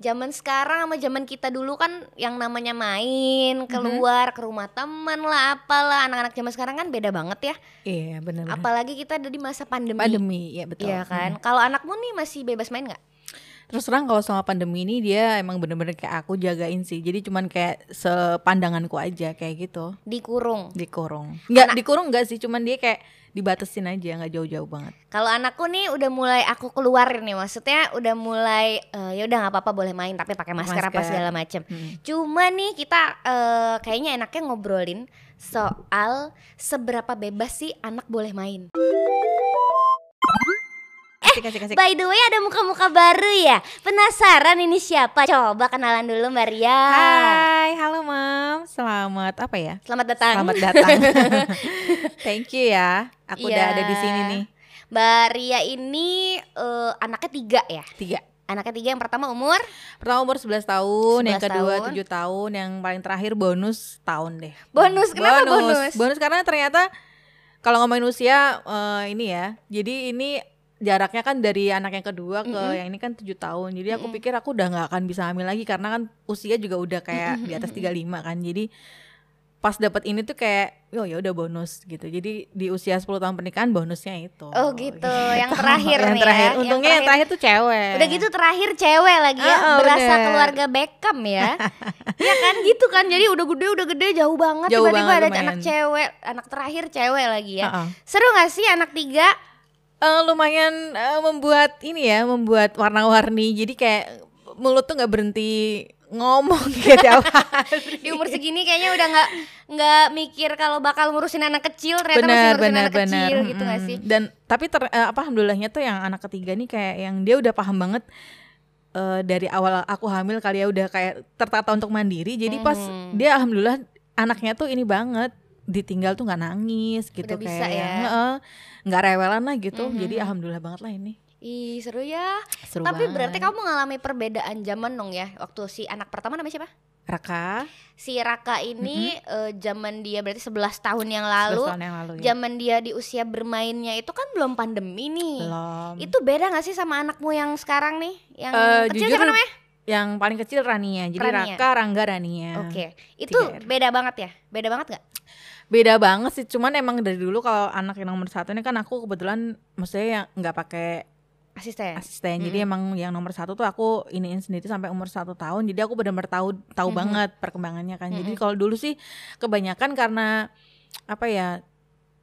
Zaman sekarang sama zaman kita dulu kan yang namanya main, Mhm. keluar ke rumah teman lah, apalah. Anak-anak zaman sekarang kan beda banget ya. Iya benar. Apalagi kita ada di masa pandemi. Pandemi, ya betul. Iya kan. Hmm. Kalau anakmu nih masih bebas main nggak? Terus terang kalau selama pandemi ini dia emang bener-bener kayak aku jagain sih. Jadi cuman kayak sepandanganku aja kayak gitu. Dikurung. Dikurung. Enggak Anak- dikurung enggak sih, cuman dia kayak dibatesin aja, nggak jauh-jauh banget. Kalau anakku nih udah mulai aku keluarin nih, maksudnya udah mulai eh, ya udah nggak apa-apa boleh main tapi pakai masker, apa Masker. segala macem. Hmm. Cuma nih kita eh, kayaknya enaknya ngobrolin soal seberapa bebas sih anak boleh main. Kasih kasih kasih. By the way ada muka-muka baru ya. Penasaran ini siapa? Coba kenalan dulu Mbak Ria. Hai, halo Mam. Selamat apa ya? Selamat datang. Selamat datang. Thank you ya. Aku udah Iya. ada di sini nih. Mbak Ria ini eh, anaknya tiga ya. Tiga. Anaknya tiga yang pertama umur Pertama umur 11 tahun, yang 11 kedua tahun. 7 tahun, yang paling terakhir bonus tahun deh. Bonus, kenapa bonus? Bonus karena ternyata kalau ngomongin usia eh, ini ya. Jadi ini jaraknya kan dari anak yang kedua ke Mm-mm. yang ini kan 7 tahun. Jadi aku Mm-mm. pikir aku udah nggak akan bisa hamil lagi karena kan usia juga udah kayak di atas 35 kan. Jadi pas dapat ini tuh kayak oh ya udah bonus gitu. Jadi di usia 10 tahun pernikahan bonusnya itu. Oh gitu, yang terakhir yang nih ya, terakhir. yang Untungnya yang terakhir tuh cewek. Udah gitu terakhir cewek lagi ya, berasa bener. keluarga Beckham ya. ya kan gitu kan. Jadi udah gede udah gede jauh banget tiba-tiba ada lumayan. anak cewek, anak terakhir cewek lagi ya. Heeh. Seru gak sih anak tiga? Eh, lumayan eh, membuat ini ya, membuat warna-warni. Jadi kayak mulut tuh nggak berhenti ngomong gitu. Di umur segini kayaknya udah nggak nggak mikir kalau bakal ngurusin anak kecil, ternyata masih benar ngurusin benar anak benar kecil gitu gak sih? dan tapi ter, eh, apa alhamdulillahnya tuh yang anak ketiga nih kayak yang dia udah paham banget eh, dari awal aku hamil kali ya udah kayak tertata untuk mandiri jadi pas Mhm. dia alhamdulillah anaknya tuh ini banget ditinggal tuh nggak nangis gitu Udah bisa kayak ya. yang, heeh, nggak rewelan lah gitu Mhm. jadi alhamdulillah banget lah ini Ih seru ya. seru Tapi banget. berarti kamu mengalami perbedaan zaman dong ya waktu si anak pertama namanya siapa? Raka Si Raka ini eh, zaman dia berarti 11 tahun yang lalu, 11 tahun yang lalu ya zaman dia di usia bermainnya itu kan belum pandemi nih. belum Itu beda gak sih sama anakmu yang sekarang nih? Yang Eh, kecil jujur, siapa namanya? yang paling kecil Rania jadi Rania. Raka Rangga Rania Oke. Itu tiga beda banget ya? Beda banget gak? Beda banget sih cuman emang dari dulu kalau anak yang nomor satu ini kan aku kebetulan maksudnya yang nggak pakai Asisten. asisten jadi emang yang nomor satu tuh aku iniin sendiri sampai umur satu tahun jadi aku benar-benar tahu tahu Mhm. banget perkembangannya kan jadi Mhm. kalau dulu sih kebanyakan karena apa ya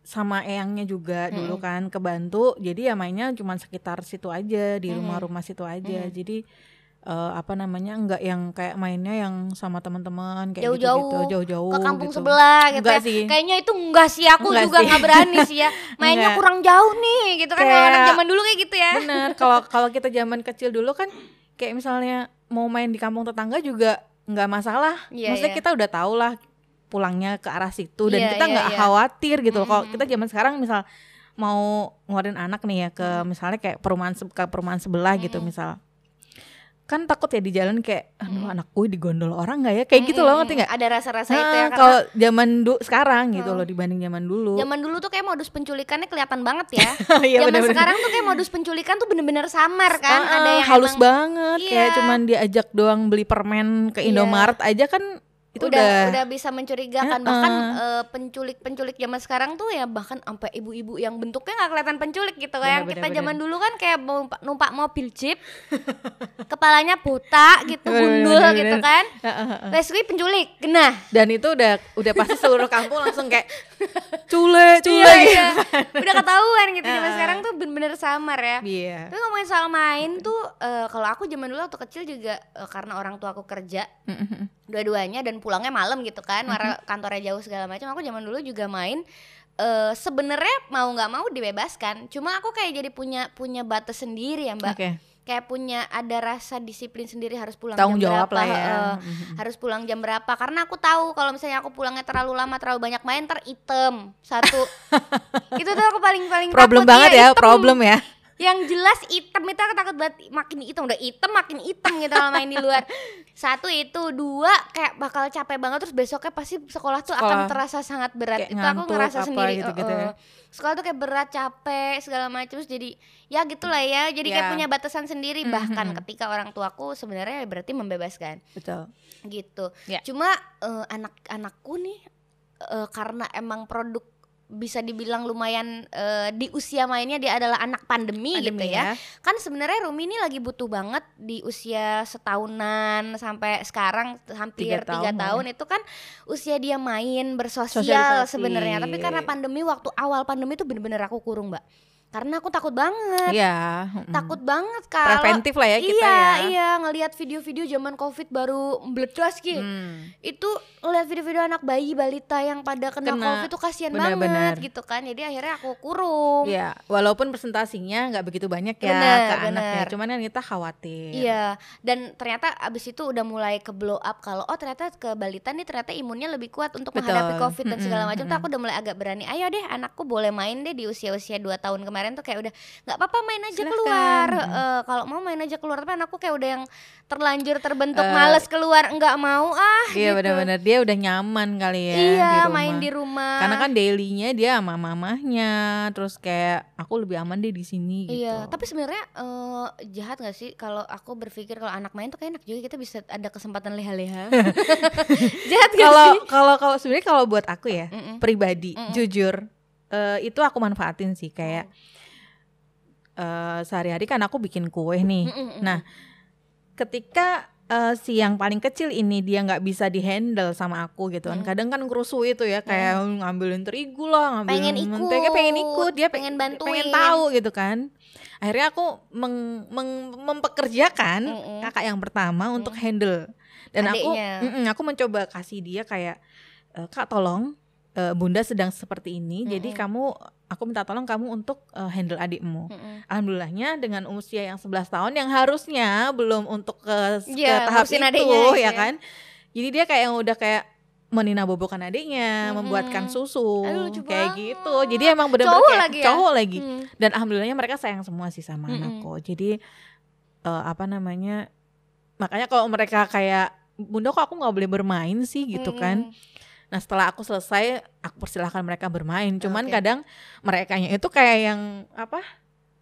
sama eyangnya juga dulu Mhm. kan kebantu jadi ya mainnya cuma sekitar situ aja di rumah-rumah situ aja Mhm. jadi eh, apa namanya nggak yang kayak mainnya yang sama teman-teman kayak Jauh-jauh, gitu-gitu jauh-jauh Ke kampung gitu. sebelah gitu Enggak ya. sih. Kayaknya itu enggak sih aku Enggak juga nggak berani sih ya. Mainnya Enggak. kurang jauh nih gitu kan kalau anak Kayak- zaman dulu kayak gitu ya. Bener, kalau kalau kita zaman kecil dulu kan kayak misalnya mau main di kampung tetangga juga nggak masalah. Iya, Maksudnya iya. kita udah tahu lah pulangnya ke arah situ dan Iya, kita iya, nggak iya. khawatir gitu. Kalau Mm-mm. kita zaman sekarang misal mau ngeluarin anak nih ya ke misalnya kayak perumahan ke perumahan sebelah gitu Mm-mm. misal. Kan takut ya di jalan kayak aduh Mm-mm. anak gue digondol orang nggak ya? Kayak gitu loh ngerti nggak? Ada rasa-rasa itu ya Nah, kalau zaman dulu sekarang gitu Hmm. loh dibanding zaman dulu. zaman dulu tuh kayak modus penculikannya kelihatan banget ya. Iya, zaman bener-bener. sekarang tuh kayak modus penculikan tuh bener-bener samar kan. Ah, ada yang halus emang banget kayak Iya. cuman diajak doang beli permen ke Iya. Indomaret aja kan itu udah, udah, udah bisa mencurigakan. Heeh. bahkan eh, penculik-penculik zaman sekarang tuh ya bahkan sampai ibu-ibu yang bentuknya nggak kelihatan penculik gitu kayak yang Bener, kita bener, zaman dulu kan kayak numpak, numpak mobil jeep kepalanya buta gitu gundul bener, gitu kan. Heeh. Les gue penculik. Genah dan itu udah udah pasti seluruh kampung langsung kayak cule cule iya, iya. udah ketahuan gitu zaman Heeh. sekarang tuh bener-bener samar ya Iya. tapi ngomongin soal main tuh eh, kalau aku zaman dulu waktu kecil juga eh, karena orang tua aku kerja dua-duanya dan pulangnya malam gitu kan karena kantornya jauh segala macam aku zaman dulu juga main eh sebenarnya mau nggak mau dibebaskan cuma aku kayak jadi punya punya batas sendiri ya mbak Oke. Kayak punya ada rasa disiplin sendiri harus pulang Tanggung jam jawab berapa lah ya. Mhm. harus pulang jam berapa karena aku tahu kalau misalnya aku pulangnya terlalu lama terlalu banyak main ter item satu itu tuh aku paling paling Problem takut, banget ya, item. problem ya. Yang jelas item itu aku takut banget makin item udah item makin item gitu kalau main di luar Satu itu, dua kayak bakal capek banget terus besoknya pasti sekolah tuh akan Sekolah. terasa sangat berat. Kayak itu aku ngantuk, ngerasa apa sendiri. gitu-gitu uh-uh. ya. Sekolah tuh kayak berat, capek segala macam terus jadi ya gitulah ya. Jadi kayak Ya. punya batasan sendiri Mhm. bahkan ketika orang tuaku sebenarnya berarti membebaskan betul gitu. Ya. Cuma eh, anak-anakku nih eh, karena emang produk bisa dibilang lumayan eh, di usia mainnya dia adalah anak pandemi, gitu Pandemi ya. Kan sebenarnya Rumi ini lagi butuh banget di usia setahunan sampai sekarang hampir Tiga tiga tahun tahun, itu kan usia dia main bersosial sebenarnya. Tapi karena pandemi waktu awal pandemi itu bener-bener aku kurung, Mbak. Karena aku takut banget. Iya mm. Takut banget kalau preventif lah ya kita iya, ya iya ngelihat video-video zaman Covid baru meledas gitu Hmm. itu ngeliat video-video anak bayi balita yang pada kena, Kena, covid tuh kasihan banget gitu kan jadi akhirnya aku kurung Iya, walaupun presentasinya nggak begitu banyak ya Bener, ke bener. anaknya, cuman kan kita khawatir. Iya, dan ternyata abis itu udah mulai ke blow up kalau oh ternyata ke balita nih ternyata imunnya lebih kuat untuk Betul. menghadapi covid dan segala macam. Tuh aku udah mulai agak berani. Ayo deh, anakku boleh main deh di usia-usia 2 tahun kemarin tuh kayak udah nggak apa-apa main aja Silahkan. keluar. Eh, kalau mau main aja keluar, tapi anakku kayak udah yang terlanjur terbentuk Eh, males keluar, nggak mau ah. Iya gitu. benar-benar dia udah nyaman kali ya Iya, di rumah. main di rumah. Karena kan dailynya dia sama mamahnya, terus kayak aku lebih aman deh di sini gitu. Iya, tapi sebenarnya eh, jahat gak sih kalau aku berpikir kalau anak main tuh kayak enak juga kita bisa ada kesempatan leha-leha. jahat gak kalau sih? kalau kalau sebenarnya kalau buat aku ya Mm-mm. pribadi Mm-mm. jujur eh, itu aku manfaatin sih kayak eh, sehari-hari kan aku bikin kue nih. Nah, ketika eh, si yang paling kecil ini dia nggak bisa dihandle sama aku gitu kan. Mm. Kadang kan ngerusuh itu ya kayak ngambilin terigu lah, ngambilin pengen ikut, mentega, pengen ikut, dia pengen pengen bantuin. tahu gitu kan. Akhirnya aku meng- meng- mempekerjakan Mm-mm. kakak yang pertama untuk handle. Dan aku Adiknya. mm-mm, aku mencoba kasih dia kayak "Eh, Kak tolong eh, Bunda sedang seperti ini, jadi Mm-mm. kamu aku minta tolong kamu untuk eh, handle adikmu. Mm-mm. Alhamdulillahnya dengan usia yang 11 tahun yang harusnya belum untuk ke, ke Iya, tahap itu adiknya ya ya. kan. Jadi dia kayak yang udah kayak menina bobokan adiknya, Mm-mm. membuatkan susu Aduh, kayak banget. gitu. Jadi emang benar-benar Cowok kayak lagi ya? cowok lagi. Hmm. Dan alhamdulillahnya mereka sayang semua sih sama Mm-mm. anakku. Jadi eh, apa namanya? Makanya kalau mereka kayak Bunda kok aku nggak boleh bermain sih gitu kan. Nah setelah aku selesai, aku persilahkan mereka bermain. Cuman Oke. kadang mereka itu kayak yang apa?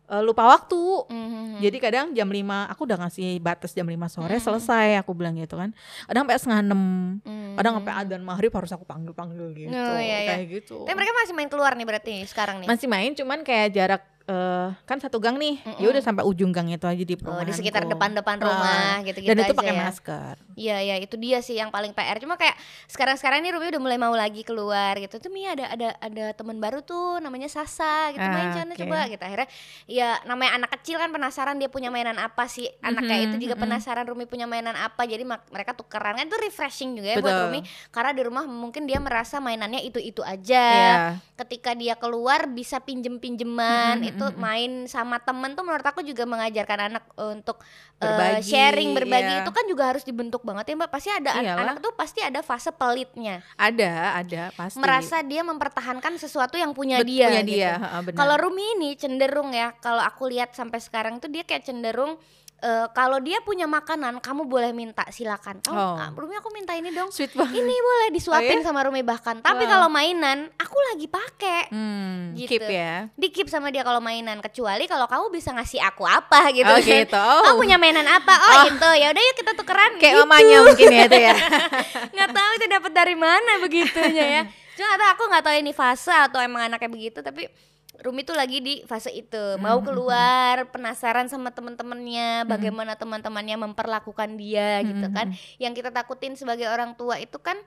eh, lupa waktu. Mhm. Jadi kadang jam 5 aku udah ngasih batas jam 5 sore Mm. selesai aku bilang gitu kan. Kadang sampai setengah enam, Mhm. kadang sampai adzan maghrib harus aku panggil-panggil gitu. Oh, iya, iya. Kayak gitu. Tapi mereka masih main keluar nih berarti sekarang nih. Masih main cuman kayak jarak eh, kan satu gang nih. Ya Mm-mm. udah sampai ujung gang itu aja di Oh, di sekitar depan-depan rumah gitu-gitu Dan itu aja pakai ya. masker. Iya ya itu dia sih yang paling PR. Cuma kayak sekarang-sekarang ini Rumi udah mulai mau lagi keluar gitu. Tuh Mia ada ada ada teman baru tuh namanya Sasa gitu. Main Ah, sana oke. coba gitu. Akhirnya ya namanya anak kecil kan penasaran dia punya mainan apa sih. Anak kayak Mhm, itu juga mhm. penasaran Rumi punya mainan apa. Jadi mereka tukeran kan itu refreshing juga ya buat Betul. Rumi. Karena di rumah mungkin dia merasa mainannya itu-itu aja. Iya. Ketika dia keluar bisa pinjem-pinjeman Mhm, itu mhm. main sama temen tuh menurut aku juga mengajarkan anak untuk eh, Berbagi, sharing berbagi iya. itu kan juga harus dibentuk banget ya mbak pasti ada an- Iyalah. anak tuh pasti ada fase pelitnya Ada, ada pasti. merasa dia mempertahankan sesuatu yang punya Bet- dia punya gitu. dia, kalau Rumi ini cenderung ya kalau aku lihat sampai sekarang tuh dia kayak cenderung eh, kalau dia punya makanan kamu boleh minta silakan oh, Oh. ah, Rumi aku minta ini dong sweet banget. ini boleh disuapin Oh, sama Rumi bahkan tapi Wow. kalau mainan aku lagi pakai Hmm, Gitu. keep ya. di keep sama dia kalau mainan kecuali kalau kamu bisa ngasih aku apa gitu Oh gitu. Oh. Kamu punya mainan apa? Oh, Oh. itu. Ya udah yuk kita tukeran. Kayak gitu. mamanya mungkin ya itu ya. nggak tahu itu dapat dari mana begitunya ya. Cuma aku nggak tahu ini fase atau emang anaknya begitu tapi Rumi tuh lagi di fase itu. Mau keluar penasaran sama teman-temannya bagaimana teman-temannya memperlakukan dia gitu kan. yang kita takutin sebagai orang tua itu kan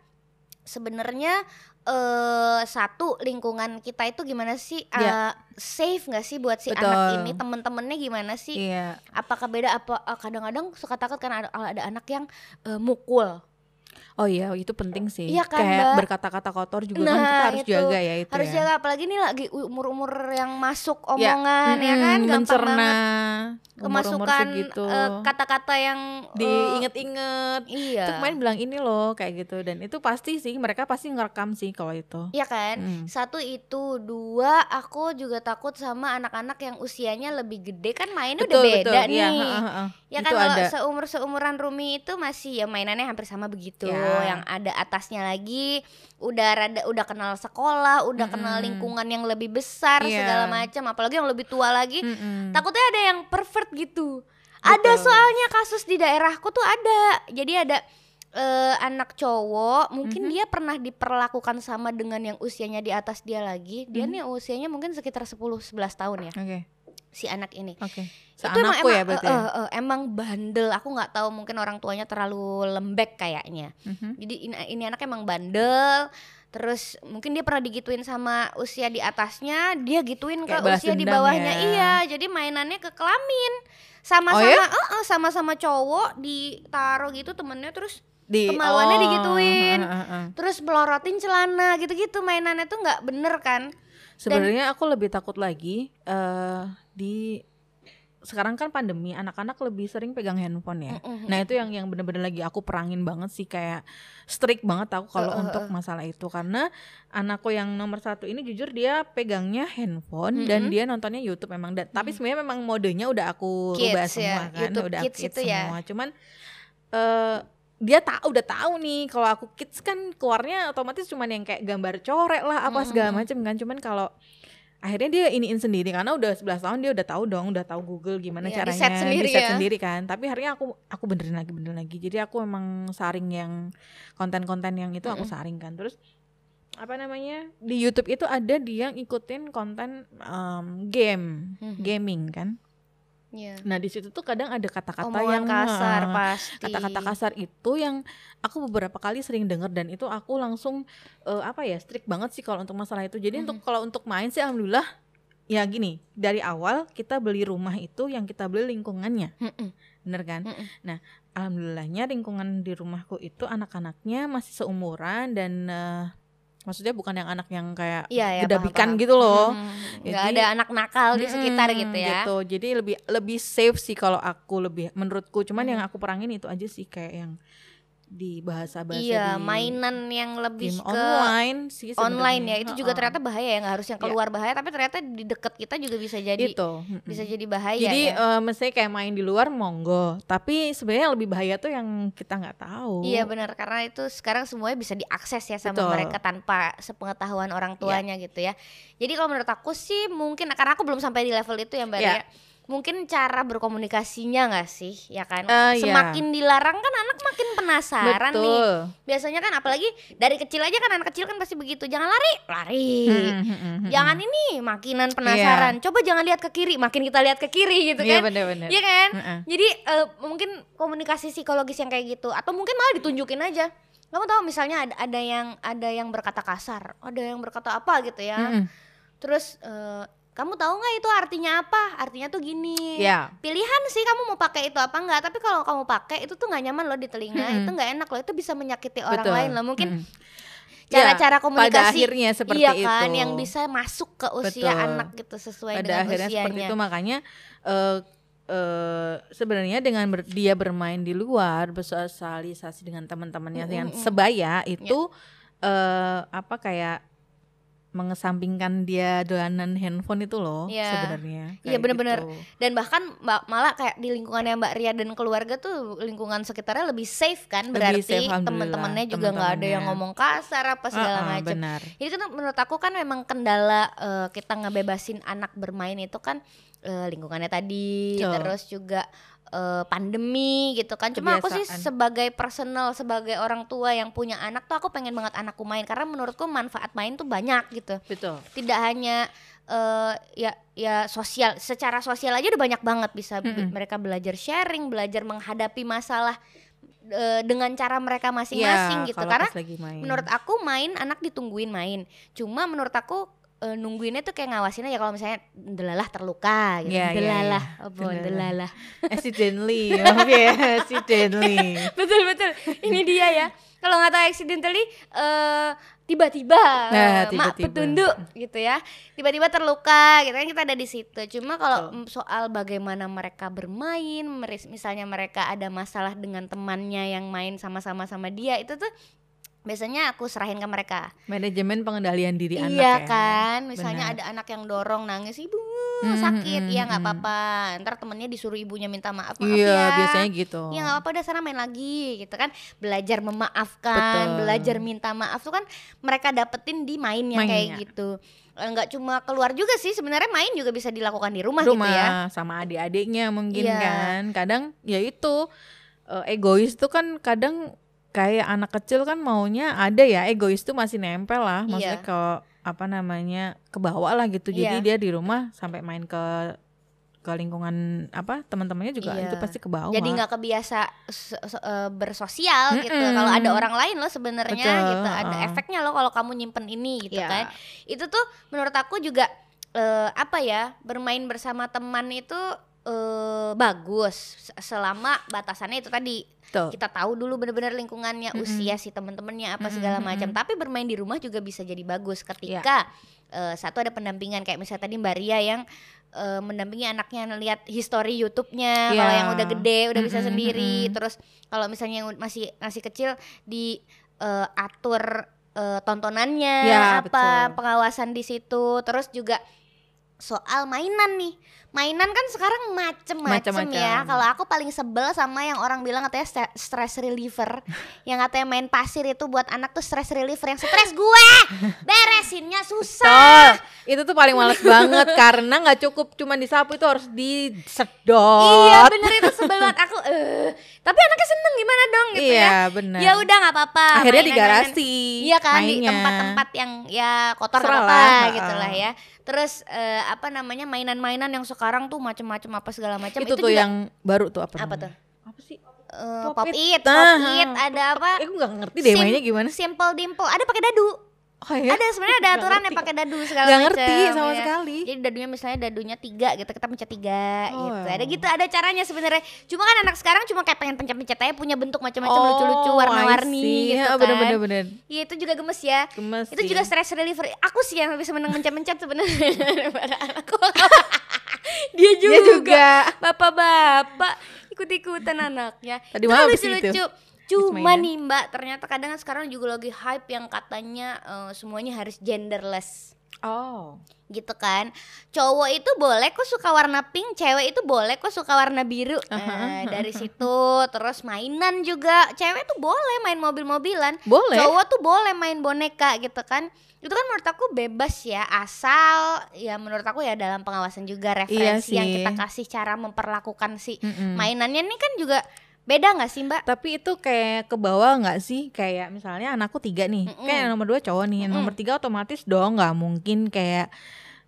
sebenarnya eh satu lingkungan kita itu gimana sih? Iya. Eh, safe nggak sih buat si Betul. anak ini? Teman-temannya gimana sih? Iya. apakah beda? Apa eh, kadang-kadang suka takut kan ada ada anak yang eh, mukul Oh iya, itu penting sih. Iya kan, Kayak berkata-kata kotor juga kan Nah, kita harus itu. jaga ya itu harus ya. jaga apalagi nih lagi umur-umur yang masuk Ya, omongan ya, kan mm-mm, gampang mencerna banget umur-umur kemasukan eh, kata-kata yang eh, Diinget-inget. iya Itu kemarin bilang ini loh kayak gitu dan itu pasti sih mereka pasti ngerekam sih kalau itu. Iya kan Mm. satu itu dua aku juga takut sama anak-anak yang usianya lebih gede kan mainnya udah beda nih Iya, heeh, heeh. Ya itu kan kalau ada. seumur seumuran Rumi itu masih ya mainannya hampir sama begitu. Ya. Yang ada atasnya lagi udah rada udah kenal sekolah, udah kenal Mm-mm. lingkungan yang lebih besar Iya. segala macam. Apalagi yang lebih tua lagi, Mm-mm. takutnya ada yang pervert gitu. Ada Betul. soalnya kasus di daerahku tuh ada. Jadi ada eh, anak cowok, mungkin Mhm. dia pernah diperlakukan sama dengan yang usianya di atas dia lagi. Dia Mhm. nih usianya mungkin sekitar 10 11 tahun ya Oke, si anak ini oke. itu emang, ya emang, berarti. ya? eh, eh, emang bandel aku nggak tahu mungkin orang tuanya terlalu lembek kayaknya Mhm. jadi ini, ini anak emang bandel terus mungkin dia pernah digituin sama usia di atasnya dia gituin ke Kayak balas usia di bawahnya ya. iya jadi mainannya ke kelamin sama-sama Oh ya? eh, eh, sama-sama cowok ditaruh gitu temennya terus Di kemaluannya oh, digituin. heeh, heeh. terus melorotin celana gitu-gitu mainannya tuh nggak bener kan Sebenarnya aku lebih takut lagi eh di sekarang kan pandemi, anak-anak lebih sering pegang handphone ya. Mm-mm. Nah itu yang yang bener-bener lagi aku perangin banget sih kayak strict banget aku kalau Eh, eh, untuk masalah itu karena anakku yang nomor satu ini jujur dia pegangnya handphone dan Mm-mm. dia nontonnya YouTube memang. Da- Tapi sebenarnya memang modenya udah aku Kids rubah ya, semua kan, YouTube udah Kids kids itu ya. semua. Cuman eh dia tahu udah tahu nih kalau aku kids kan keluarnya otomatis cuman yang kayak gambar coret lah apa segala macam kan. Cuman kalau akhirnya dia iniin sendiri karena udah 11 tahun dia udah tahu dong udah tahu Google gimana Iya, caranya di-set sendiri ya. sendiri kan tapi akhirnya aku aku benerin lagi benerin lagi jadi aku emang saring yang konten-konten yang itu aku saring kan terus apa namanya di YouTube itu ada dia yang ikutin konten em, game Mhm. gaming kan Iya. nah di situ tuh kadang ada kata-kata yang kasar eh, pasti kata-kata kasar itu yang aku beberapa kali sering denger dan itu aku langsung eh, apa ya strict banget sih kalau untuk masalah itu jadi untuk kalau untuk main sih alhamdulillah ya gini dari awal kita beli rumah itu yang kita beli lingkungannya Mm-mm. bener kan Mm-mm. nah alhamdulillahnya lingkungan di rumahku itu anak-anaknya masih seumuran dan eh, maksudnya bukan yang anak yang kayak Iya ya, gedabikan gitu loh Hmm, Jadi- ada anak nakal di sekitar Mm-mm, gitu ya. Jadi lebih lebih safe sih kalau aku lebih menurutku. Cuman Hmm. yang aku perangin itu aja sih kayak yang di bahasa-bahasa Iya, di mainan yang lebih game ke online sih online ya. Itu juga ternyata bahaya ya, nggak harus yang Iya. keluar bahaya, tapi ternyata di dekat kita juga bisa jadi itu. bisa jadi bahaya Jadi ya. eh, mestinya kayak main di luar monggo, tapi sebenarnya yang lebih bahaya tuh yang kita nggak tahu. Iya benar karena itu sekarang semuanya bisa diakses ya sama Betul. mereka tanpa sepengetahuan orang tuanya gitu ya. Jadi kalau menurut aku sih mungkin karena aku belum sampai di level itu ya Mbak Iya. Ria. Mungkin cara berkomunikasinya nggak sih ya kan? Iya. Semakin dilarang kan anak makin penasaran nih. Betul. Biasanya kan apalagi dari kecil aja kan anak kecil kan pasti begitu. Jangan lari, lari. Mm-mm, mm-mm, Jangan ini makinan penasaran. Coba jangan lihat ke kiri, makin kita lihat ke kiri gitu Iya kan. benar-benar. Iya kan? Heeh. Jadi eh, mungkin komunikasi psikologis yang kayak gitu atau mungkin malah ditunjukin aja. Kamu tahu misalnya ada, ada yang ada yang berkata kasar, ada yang berkata apa gitu ya. Mm-mm. Terus eh, kamu tahu nggak itu artinya apa? Artinya tuh gini. Iya. Pilihan sih kamu mau pakai itu apa enggak, tapi kalau kamu pakai itu tuh nggak nyaman loh di telinga, Mm-mm. itu nggak enak loh, itu bisa menyakiti orang Betul. lain loh. Mungkin Mm-mm. cara-cara Ya, komunikasi pada akhirnya seperti iya kan itu. yang bisa masuk ke usia Betul. anak gitu sesuai pada dengan akhirnya usianya. seperti itu makanya eh eh, sebenarnya dengan ber- dia bermain di luar bersosialisasi dengan teman-temannya yang Mm-mm-mm. sebaya itu eh apa kayak mengesampingkan dia dolanan handphone itu loh Iya. sebenarnya Iya, kayak bener-bener. gitu. dan bahkan ma- malah kayak di lingkungannya Mbak Ria dan keluarga tuh lingkungan sekitarnya lebih safe kan Lebih berarti teman-temannya juga nggak ada yang ngomong kasar apa segala Ah, ah, macam jadi kan menurut aku kan memang kendala eh, kita ngebebasin anak bermain itu kan eh, lingkungannya tadi Betul. terus juga eh, pandemi gitu kan cuma aku sih Kebiasaan. sebagai personal sebagai orang tua yang punya anak tuh aku pengen banget anakku main karena menurutku manfaat main tuh banyak gitu betul tidak hanya eh, ya ya sosial secara sosial aja udah banyak banget bisa be- Mm-mm. mereka belajar sharing belajar menghadapi masalah eh, dengan cara mereka masing-masing Iya, gitu karena pas lagi main. menurut aku main anak ditungguin main cuma menurut aku eh, nungguinnya tuh kayak ngawasin aja kalau misalnya delalah terluka gitu. Iya, iya, delalah iya. apa Delalah. delalah accidentally maaf ya accidentally. Betul betul. Ini dia ya. Kalau nggak tahu accidentally eh tiba-tiba Nah, eh, mak tiba-tiba. petunduk gitu ya. Tiba-tiba terluka gitu kan kita ada di situ. Cuma kalau mm, soal bagaimana mereka bermain misalnya mereka ada masalah dengan temannya yang main sama-sama sama dia itu tuh biasanya aku serahin ke mereka Manajemen pengendalian diri anak iya ya. kan misalnya Benar. ada anak yang dorong nangis ibu Hmm, sakit hmm, ya nggak hmm. apa-apa ntar temennya disuruh ibunya minta maaf maaf Iya, ya biasanya gitu. Ya nggak apa-apa udah sana main lagi gitu kan Belajar memaafkan Betul. Belajar minta maaf tuh kan Mereka dapetin di main yang Mainnya. kayak gitu Eh, nggak cuma keluar juga sih sebenarnya main juga bisa dilakukan di rumah, rumah gitu ya sama adik-adiknya mungkin Iya. kan kadang ya itu eh, egois tuh kan kadang kayak anak kecil kan maunya ada ya egois tuh masih nempel lah maksudnya Iya. ke apa namanya ke bawah lah gitu jadi Iya. dia di rumah sampai main ke ke lingkungan apa teman-temannya juga Iya. itu pasti ke bawah Jadi nggak kebiasa se- se- eh, bersosial gitu Mm-mm. Kalau ada orang lain loh sebenarnya gitu Ada heeh. efeknya loh kalau kamu nyimpen ini gitu Iya. kan Itu tuh menurut aku juga eh, Apa ya Bermain bersama teman itu eh, bagus Se- Selama batasannya itu tadi Tuh. kita tahu dulu bener-bener lingkungannya Mm-mm. usia si temen-temennya apa Mm-mm, segala macam mm-mm. tapi bermain di rumah juga bisa jadi bagus Iya. ketika eh, satu ada pendampingan kayak misalnya tadi Mbak Ria yang eh, mendampingi anaknya lihat history YouTube-nya kalau Iya. yang udah gede udah bisa Mm-mm, sendiri mm-mm. terus kalau misalnya yang masih masih kecil di eh, atur eh, tontonannya Ya, apa betul. pengawasan di situ terus juga soal mainan nih mainan kan sekarang macem-macem ya kalau aku paling sebel sama yang orang bilang katanya st- stress reliever yang katanya main pasir itu buat anak tuh stress reliever yang stres gue beresinnya susah Betul. Itu tuh paling males banget karena nggak cukup cuma disapu itu harus disedot. iya bener itu sebel banget aku eh tapi anaknya seneng gimana dong gitu ya Iya, benar. ya udah nggak apa-apa Akhirnya di mainan-mainan. garasi. Iya kan di mainnya. tempat-tempat yang ya kotor apa gitu lah ya. Terus eh, apa namanya mainan-mainan yang sekarang tuh macem-macem apa segala macam itu, tuh juga yang baru tuh apa? apa namanya? tuh? Apa sih? Eh, Pop pop it. it, Nah, pop it, ada apa? Eh, gue gak ngerti deh Sim- mainnya gimana. Simple dimple, ada pakai dadu. Oh ya? Ada sebenarnya ada aturan yang pakai dadu segala Gak macam. ngerti sama ya. sekali. Jadi dadunya misalnya dadunya tiga gitu, kita pencet tiga Oh. gitu. Ada gitu, ada caranya sebenarnya. Cuma kan anak sekarang cuma kayak pengen pencet-pencet aja punya bentuk macam-macam Oh, lucu-lucu, warna-warni gitu Ya, kan. bener-bener bener. Iya itu juga gemes ya. Gemes Itu sih. juga stress reliever. Aku sih yang lebih seneng mencet-mencet sebenarnya daripada anakku. Dia juga. Dia juga. Bapak-bapak ikut-ikutan anaknya. Tadi Itu malam habis itu. Cuma nih Mbak, ternyata kadang sekarang juga lagi hype yang katanya eh, semuanya harus genderless Oh. gitu kan cowok itu boleh kok suka warna pink cewek itu boleh kok suka warna biru nah, dari situ terus mainan juga cewek tuh boleh main mobil-mobilan Boleh. cowok tuh boleh main boneka gitu kan itu kan menurut aku bebas ya asal ya menurut aku ya dalam pengawasan juga referensi yang Iya sih. kita kasih cara memperlakukan si Mm-mm. mainannya nih kan juga beda nggak sih mbak Tapi itu kayak ke bawah nggak sih? Kayak misalnya anakku tiga nih, Mm-mm. kayak yang nomor dua cowok nih, yang Mm-mm. nomor tiga otomatis dong nggak mungkin kayak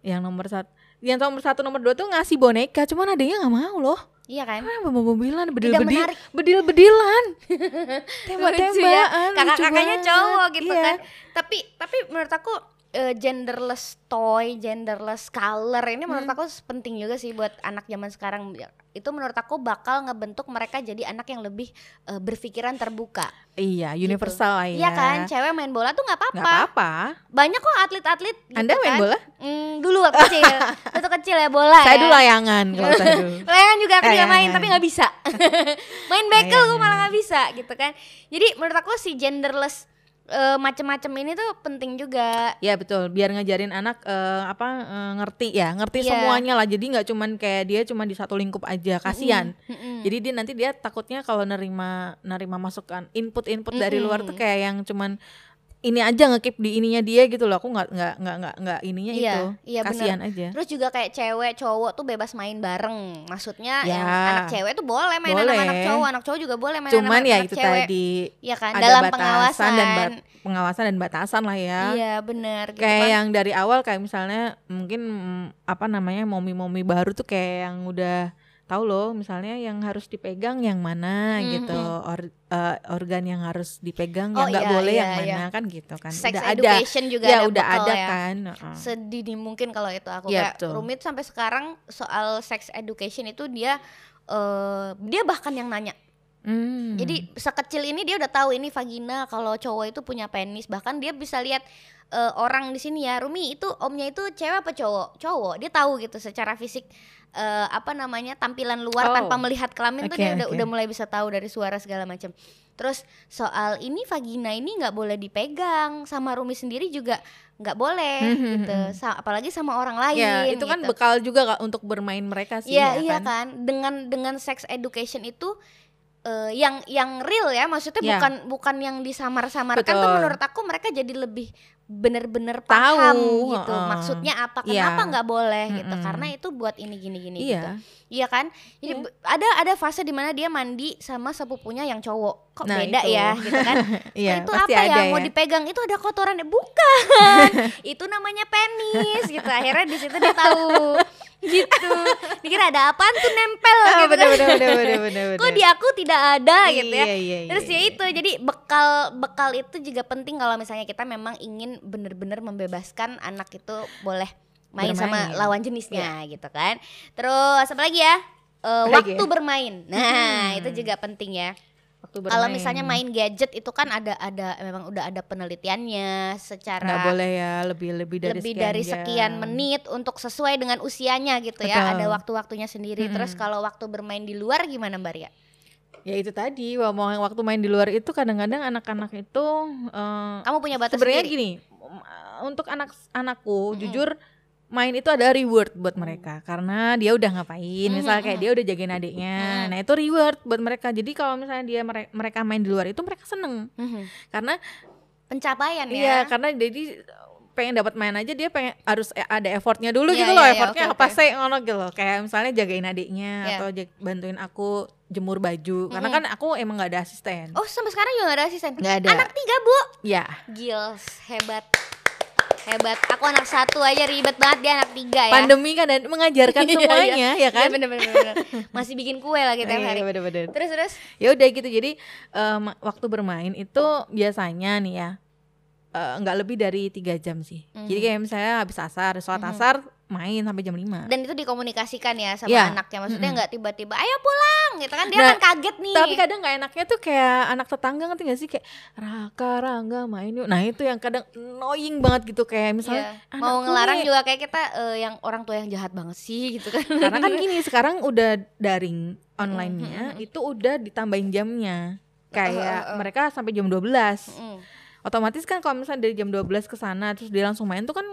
yang nomor satu, yang nomor satu nomor dua tuh ngasih boneka, cuman adanya nggak mau loh. iya kan Ah, mobil-mobilan, bedil-bedil, menarik. bedil-bedilan, Lucu tembak-tembakan, ya. kakak-kakaknya cowok gitu Iya. kan tapi tapi menurut aku eh, genderless toy genderless color ini menurut Hmm. aku penting juga sih buat anak zaman sekarang itu menurut aku bakal ngebentuk mereka jadi anak yang lebih eh, berpikiran terbuka Iya, universal lah ya. iya kan cewek main bola tuh nggak Nggak apa-apa apa-apa. banyak kok atlet-atlet gitu Anda main kan. bola? Hmm, dulu waktu kecil waktu kecil ya bola Saya ya. dulu layangan kalau saya dulu. Layangan juga aku juga Layangan. main tapi nggak bisa. main bekel gue Layangan. malah nggak bisa gitu kan. Jadi menurut aku si genderless eh, macem-macem ini tuh penting juga. Ya betul, biar ngajarin anak eh, apa eh, ngerti ya, ngerti Iya. semuanya lah. Jadi nggak cuman kayak dia cuma di satu lingkup aja, kasihan. Mm-mm. Jadi dia nanti dia takutnya kalau nerima nerima masukan input-input dari Mm-mm. luar tuh kayak yang cuman ini aja ngekip di ininya dia gitu loh. Aku nggak nggak nggak nggak nggak ininya Iya, itu. iya kasihan aja. Terus juga kayak cewek cowok tuh bebas main bareng. Maksudnya Ya. yang anak cewek tuh boleh main sama Boleh. anak cowok, anak cowok juga boleh main Cuman sama ya anak itu cewek. tadi Iya kan, ada dalam pengawasan. dan bat- pengawasan dan batasan lah ya. Iya, benar gitu kayak kan. yang dari awal kayak misalnya mungkin mm, apa namanya momi-momi baru tuh kayak yang udah tahu loh misalnya yang harus dipegang yang mana Hmm, gitu or- eh, organ yang harus dipegang Oh, yang nggak iya, boleh iya, yang iya. mana kan gitu kan Sex udah ada juga ya ada udah ada ya. kan heeh. sedini mungkin kalau itu aku Iya, kayak betul. rumit sampai sekarang soal sex education itu dia eh dia bahkan yang nanya Hmm. Jadi sekecil ini dia udah tahu ini vagina kalau cowok itu punya penis. Bahkan dia bisa lihat eh, orang di sini ya, Rumi itu omnya itu cewek apa cowok? Cowok. Dia tahu gitu secara fisik eh, apa namanya tampilan luar Oh. tanpa melihat kelamin tuh Oke, dia udah oke. udah mulai bisa tahu dari suara segala macam. Terus soal ini vagina ini nggak boleh dipegang sama Rumi sendiri juga nggak boleh Mhm, gitu. mhm. Sa- apalagi sama orang lain. Ya, itu kan gitu. bekal juga Kak, untuk bermain mereka sih Iya ya iya kan. kan dengan dengan sex education itu eh, yang yang real ya maksudnya Ya. bukan bukan yang disamar-samarkan tuh menurut aku mereka jadi lebih bener-bener Tahu, paham gitu heeh. maksudnya apa Iya. kenapa nggak boleh gitu Mm-mm. karena itu buat ini gini gini gitu Iya. iya kan jadi Iya. be- ada ada fase di mana dia mandi sama sepupunya yang cowok kok Nah, beda itu. ya gitu kan Iya, itu apa ya mau ya. dipegang itu ada kotorannya bukan itu namanya penis gitu akhirnya di situ dia tahu gitu dikira ada apaan tuh nempel Ah, gitu bener, kan. bener, bener, bener, bener, kok bener. di aku tidak ada gitu ya Iya, iya, terus iya, ya iya. itu jadi bekal bekal itu juga penting kalau misalnya kita memang ingin bener-bener membebaskan anak itu boleh main sama Bermain. lawan jenisnya gitu kan terus apa lagi ya lagi waktu ya? bermain nah Hmm. itu juga penting ya kalau misalnya main gadget itu kan ada ada memang udah ada penelitiannya secara nggak boleh ya lebih lebih dari lebih sekian dari jam. sekian menit untuk sesuai dengan usianya gitu ya Betul. ada waktu-waktunya sendiri Mm-mm. terus kalau waktu bermain di luar gimana Mbak Ria? ya itu tadi mau waktu main di luar itu kadang-kadang anak-anak itu eh, Kamu punya batas sebenarnya gini untuk anak anakku Mm-mm. jujur main itu ada reward buat mereka karena dia udah ngapain misalnya kayak dia udah jagain adiknya Mm. nah itu reward buat mereka jadi kalau misalnya dia mere- mereka main di luar itu mereka seneng Mhm. karena Pencapaian iya ya. karena jadi pengen dapat main aja dia pengen harus e- ada effortnya dulu Iya, gitu loh iya, iya, effortnya oke, apa oke. sih ngono gitu loh kayak misalnya jagain adiknya Iya. atau bantuin aku jemur baju karena Mm-mm. kan aku emang gak ada asisten Oh sampai sekarang juga gak ada asisten? nggak ada Anak tiga bu? ya Gils, hebat Hebat, aku anak satu aja ribet banget dia anak tiga ya pandemi kan dan mengajarkan Iya, semuanya ya kan Iya bener, bener, bener. Masih bikin kue lagi tiap Iya, hari bener-bener. Terus terus ya udah gitu jadi em, waktu bermain itu biasanya nih ya eh, nggak lebih dari tiga jam sih Mhm. jadi kayak misalnya habis asar sholat Mhm. asar main sampai jam 5 Dan itu dikomunikasikan ya sama Iya. anaknya. Maksudnya nggak tiba-tiba ayo pulang gitu kan. Dia Nah, kan kaget nih. tapi kadang nggak enaknya tuh kayak anak tetangga ngerti gak sih? Kayak Raka Rangga main yuk. Nah itu yang kadang annoying banget gitu. Kayak misalnya Iya. Mau ngelarang nih- juga kayak kita eh, yang orang tua yang jahat banget sih gitu kan. Karena kan gini sekarang udah daring online-nya Mhm. itu udah ditambahin jamnya. Kayak Uh, uh, uh. mereka sampai jam 12 Mm. otomatis kan kalau misalnya dari jam 12 ke sana terus dia langsung main tuh kan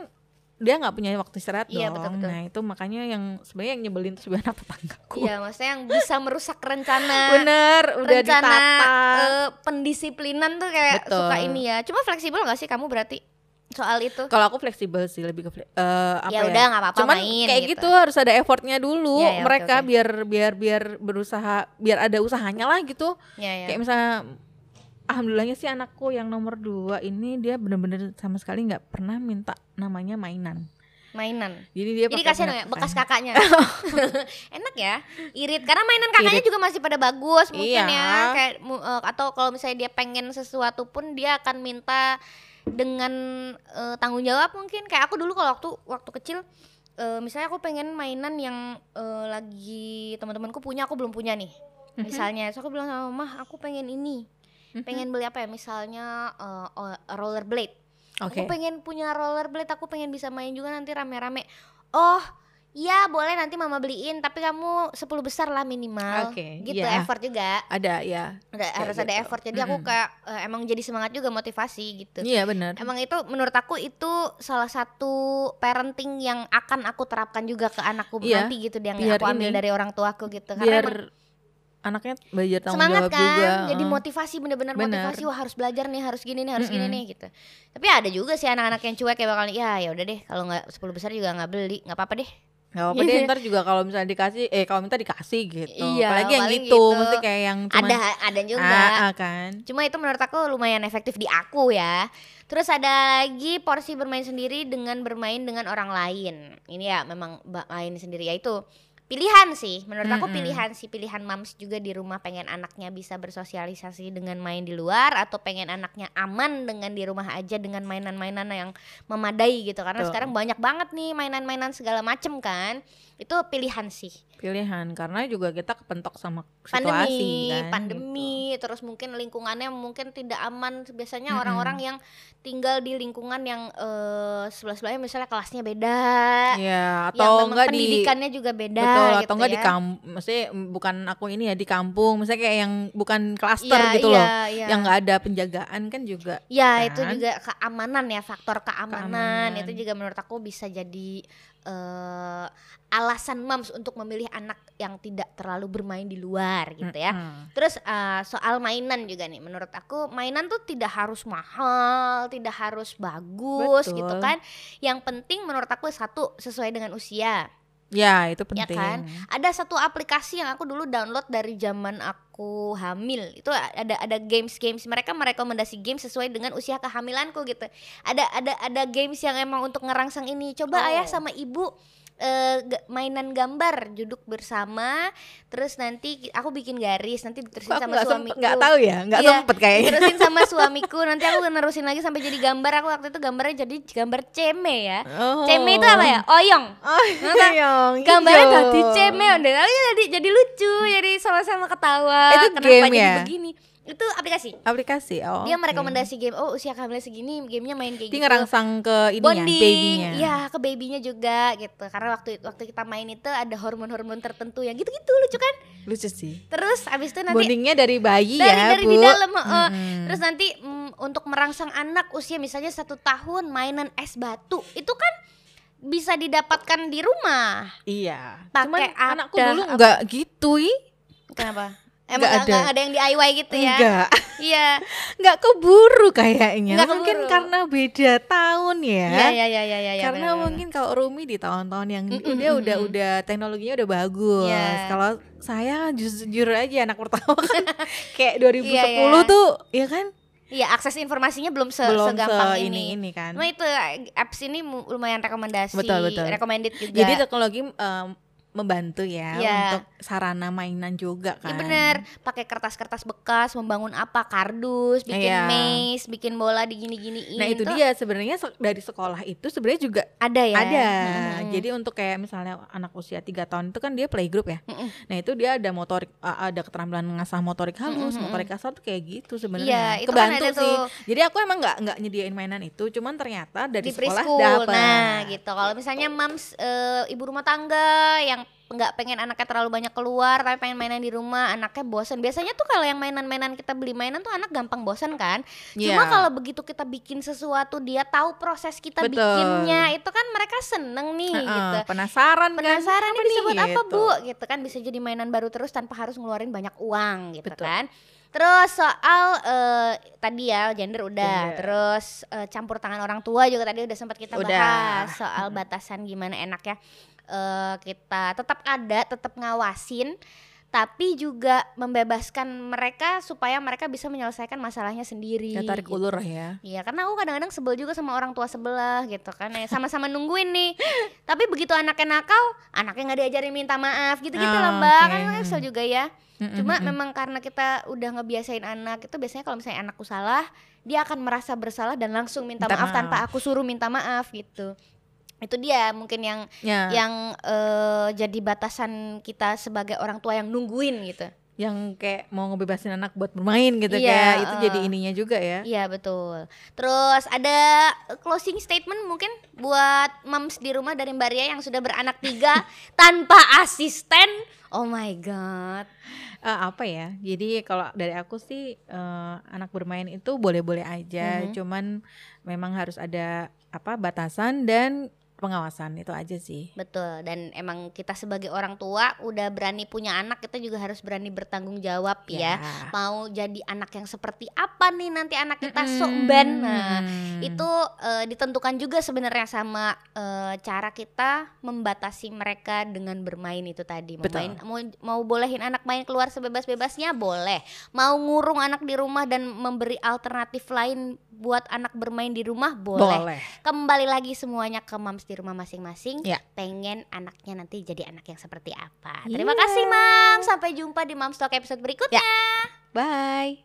dia nggak punya waktu istirahat Iya, dong. betul, betul. Nah, itu makanya yang sebenarnya yang nyebelin tuh sebenarnya tetanggaku. Iya maksudnya yang bisa merusak rencana Bener, udah rencana ditata. eh, pendisiplinan tuh kayak Betul. suka ini ya. Cuma fleksibel gak sih kamu berarti soal itu? Kalau aku fleksibel sih lebih ke eh, apa Ya ya? udah, nggak apa-apa Cuman main kayak gitu. gitu. harus ada effortnya dulu iya, oke, mereka oke. biar biar biar berusaha biar ada usahanya lah gitu. Ya ya. Kayak misalnya alhamdulillahnya sih anakku yang nomor dua ini dia bener-bener sama sekali nggak pernah minta namanya mainan. Mainan. Jadi dia Jadi kasihan ya bekas kakaknya. Enak ya. Irit karena mainan kakaknya Irit. juga masih pada bagus mungkin Iya. ya. Kayak eh, atau kalau misalnya dia pengen sesuatu pun dia akan minta dengan eh, tanggung jawab mungkin. Kayak aku dulu kalau waktu waktu kecil eh, misalnya aku pengen mainan yang eh, lagi teman-temanku punya aku belum punya nih. Mhm. Misalnya, so aku bilang sama mah aku pengen ini. Mhm. Pengen beli apa ya? Misalnya oh, rollerblade. Oke. Aku pengen punya rollerblade, aku pengen bisa main juga nanti rame-rame. Oh, iya boleh nanti mama beliin, tapi kamu 10 besar lah minimal. Oke, gitu iya. effort juga. Ada ya. Ada, harus ada gitu. effort. Jadi aku Mm-mm. kayak eh, emang jadi semangat juga motivasi gitu. Iya benar. Emang itu menurut aku itu salah satu parenting yang akan aku terapkan juga ke anakku Iya, nanti gitu yang biar aku ambil ini, dari orang tuaku gitu. Karena Biar emang anaknya belajar tanggung semangat jawab kan juga. jadi motivasi bener-bener Bener. motivasi wah harus belajar nih harus gini nih harus gini Mm-mm. nih gitu tapi ada juga sih anak-anak yang cuek kayak bakal ya ya udah deh kalau nggak 10 besar juga nggak beli nggak apa-apa deh Gak apa deh ntar juga kalau misalnya dikasih eh kalau minta dikasih gitu. Iya, Apalagi yang gitu, gitu. mesti kayak yang cuma ada ada juga Ah, ah, kan. cuma itu menurut aku lumayan efektif di aku ya terus ada lagi porsi bermain sendiri dengan bermain dengan orang lain ini ya memang main sendiri ya itu pilihan sih. Menurut aku pilihan sih. Pilihan mams juga di rumah pengen anaknya bisa bersosialisasi dengan main di luar atau pengen anaknya aman dengan di rumah aja dengan mainan-mainan yang memadai gitu. Karena Betul. sekarang banyak banget nih mainan-mainan segala macem kan. Itu pilihan sih pilihan karena juga kita kepentok sama situasi pandemi, kan pandemi, terus mungkin lingkungannya mungkin tidak aman. Biasanya Mm-mm. orang-orang yang tinggal di lingkungan yang eh, sebelah-sebelahnya misalnya kelasnya beda, ya yang atau memang enggak di pendidikannya juga beda betul gitu atau enggak di ya. kampung maksudnya bukan aku ini ya di kampung misalnya kayak yang bukan klaster Iya, gitu iya, loh iya. yang enggak ada penjagaan kan juga Ya itu kan? juga keamanan ya faktor keamanan, Keamanan. itu juga menurut aku bisa jadi eh, alasan moms untuk memilih anak yang tidak terlalu bermain di luar gitu ya. Mm-mm. Terus eh, soal mainan juga nih, menurut aku mainan tuh tidak harus mahal, tidak harus bagus Betul. gitu kan. Yang penting menurut aku satu sesuai dengan usia. ya itu Ya penting kan? Ada satu aplikasi yang aku dulu download dari zaman aku hamil. Itu ada ada games-games. Mereka merekomendasi games sesuai dengan usia kehamilanku gitu. Ada ada ada games yang emang untuk ngerangsang ini. Coba Oh. ayah sama ibu eh, ga- mainan gambar duduk bersama terus nanti aku bikin garis nanti diterusin aku sama sempet- suamiku. nggak tahu ya? Nggak Iya, sempet kayaknya. diterusin sama suamiku nanti aku nerusin lagi sampai jadi gambar. Aku waktu itu gambarnya jadi gambar ceme ya. Oh. ceme itu apa ya? Oyong. Oh, Masa yang gambarnya hijau. tadi ceme udah tapi jadi jadi lucu jadi sama-sama ketawa. Itu kenapa game jadi ya? begini itu aplikasi? Aplikasi oh dia merekomendasi game oh usia kehamilan segini gamenya main kayak Dia gitu. ngerangsang ke ini bonding. ya babynya. Ya ke babynya juga gitu. Karena waktu waktu kita main itu ada hormon-hormon tertentu yang gitu-gitu lucu kan? Lucu sih. Terus abis itu nanti bondingnya dari bayi dari ya dari bu? di dalam. Mm-mm. terus nanti mm, untuk merangsang anak usia misalnya satu tahun mainan es batu itu kan bisa didapatkan di rumah. Iya. Pakai anakku dulu nggak gitu ih. Kenapa Emang nggak ada. nggak ada yang DIY gitu ya enggak iya nggak keburu kayaknya Nggak mungkin keburu. karena beda tahun ya iya iya iya iya iya karena benar-benar. mungkin kalau Rumi di tahun-tahun yang Mm-mm, udah udah udah teknologinya udah bagus. Iya. Kalau saya jujur aja anak pertama kan kayak 2010 Iya, iya. tuh ya kan iya akses informasinya belum se belum segampang se ini, ini ini kan. Cuma itu apps ini lumayan rekomendasi Betul, betul. recommended juga Jadi teknologi em, membantu ya Iya. untuk sarana mainan juga Iya kan. bener, pakai kertas-kertas bekas, membangun apa, kardus, bikin Iya. maze, bikin bola digini-giniin. Nah itu tuh dia sebenarnya se- dari sekolah itu sebenarnya juga ada ya. ada. Mm-mm. Jadi untuk kayak misalnya anak usia tiga tahun itu kan dia playgroup ya. Mm-mm. Nah itu dia ada motorik ada keterampilan mengasah motorik halus, Mm-mm. motorik kasar tuh kayak gitu Iya, sebenarnya. itu kan Kebantu ada sih. tuh Jadi aku emang nggak nggak nyediain mainan itu, cuman ternyata dari di sekolah dapat. Nah, gitu. Kalau misalnya mams eh, ibu rumah tangga yang nggak pengen anaknya terlalu banyak keluar tapi pengen mainan di rumah anaknya bosan biasanya tuh kalau yang mainan-mainan kita beli mainan tuh anak gampang bosan kan cuma Iya. kalau begitu kita bikin sesuatu dia tahu proses kita Betul. bikinnya itu kan mereka seneng nih Heeh, gitu penasaran kan? penasaran ini bisa buat apa Gitu. bu gitu kan bisa jadi mainan baru terus tanpa harus ngeluarin banyak uang gitu Betul. kan terus soal eh, tadi ya gender udah Gender. terus eh, campur tangan orang tua juga tadi udah sempat kita Udah. bahas soal batasan gimana enaknya eh, kita tetap ada tetap ngawasin tapi juga membebaskan mereka supaya mereka bisa menyelesaikan masalahnya sendiri Ya tarik gitu. ulur ya. Iya karena aku kadang-kadang sebel juga sama orang tua sebelah gitu kan ya sama-sama nungguin nih tapi begitu anaknya nakal anaknya nggak diajarin minta maaf gitu-gitu lah Ah, mbak oke. kan kesel juga ya cuma Mm-mm-mm. memang karena kita udah ngebiasain anak itu biasanya kalau misalnya anakku salah dia akan merasa bersalah dan langsung minta, Minta maaf, tanpa maaf. aku suruh minta maaf gitu itu dia mungkin yang ya, yang eh, jadi batasan kita sebagai orang tua yang nungguin gitu yang kayak mau ngebebasin anak buat bermain gitu Iya, kayak itu eh. jadi ininya juga ya. Iya betul. Terus ada closing statement mungkin buat moms di rumah dari Mbak Ria yang sudah beranak tiga tanpa asisten. Oh my god. Eh, apa ya? Jadi kalau dari aku sih eh, anak bermain itu boleh-boleh aja, Mhm. cuman memang harus ada apa batasan dan pengawasan itu aja sih. Betul. Dan emang kita sebagai orang tua udah berani punya anak kita juga harus berani bertanggung jawab ya. Mau jadi anak yang seperti apa nih nanti anak kita sok ben. Nah, Mm. itu eh, ditentukan juga sebenarnya sama eh, cara kita membatasi mereka dengan bermain itu tadi mau Betul. main mau mau bolehin anak main keluar sebebas-bebasnya boleh mau ngurung anak di rumah dan memberi alternatif lain buat anak bermain di rumah boleh, boleh. kembali lagi semuanya ke mams di rumah masing-masing Ya. pengen anaknya nanti jadi anak yang seperti apa terima Iya. kasih mam sampai jumpa di Mams Talk episode berikutnya Bye.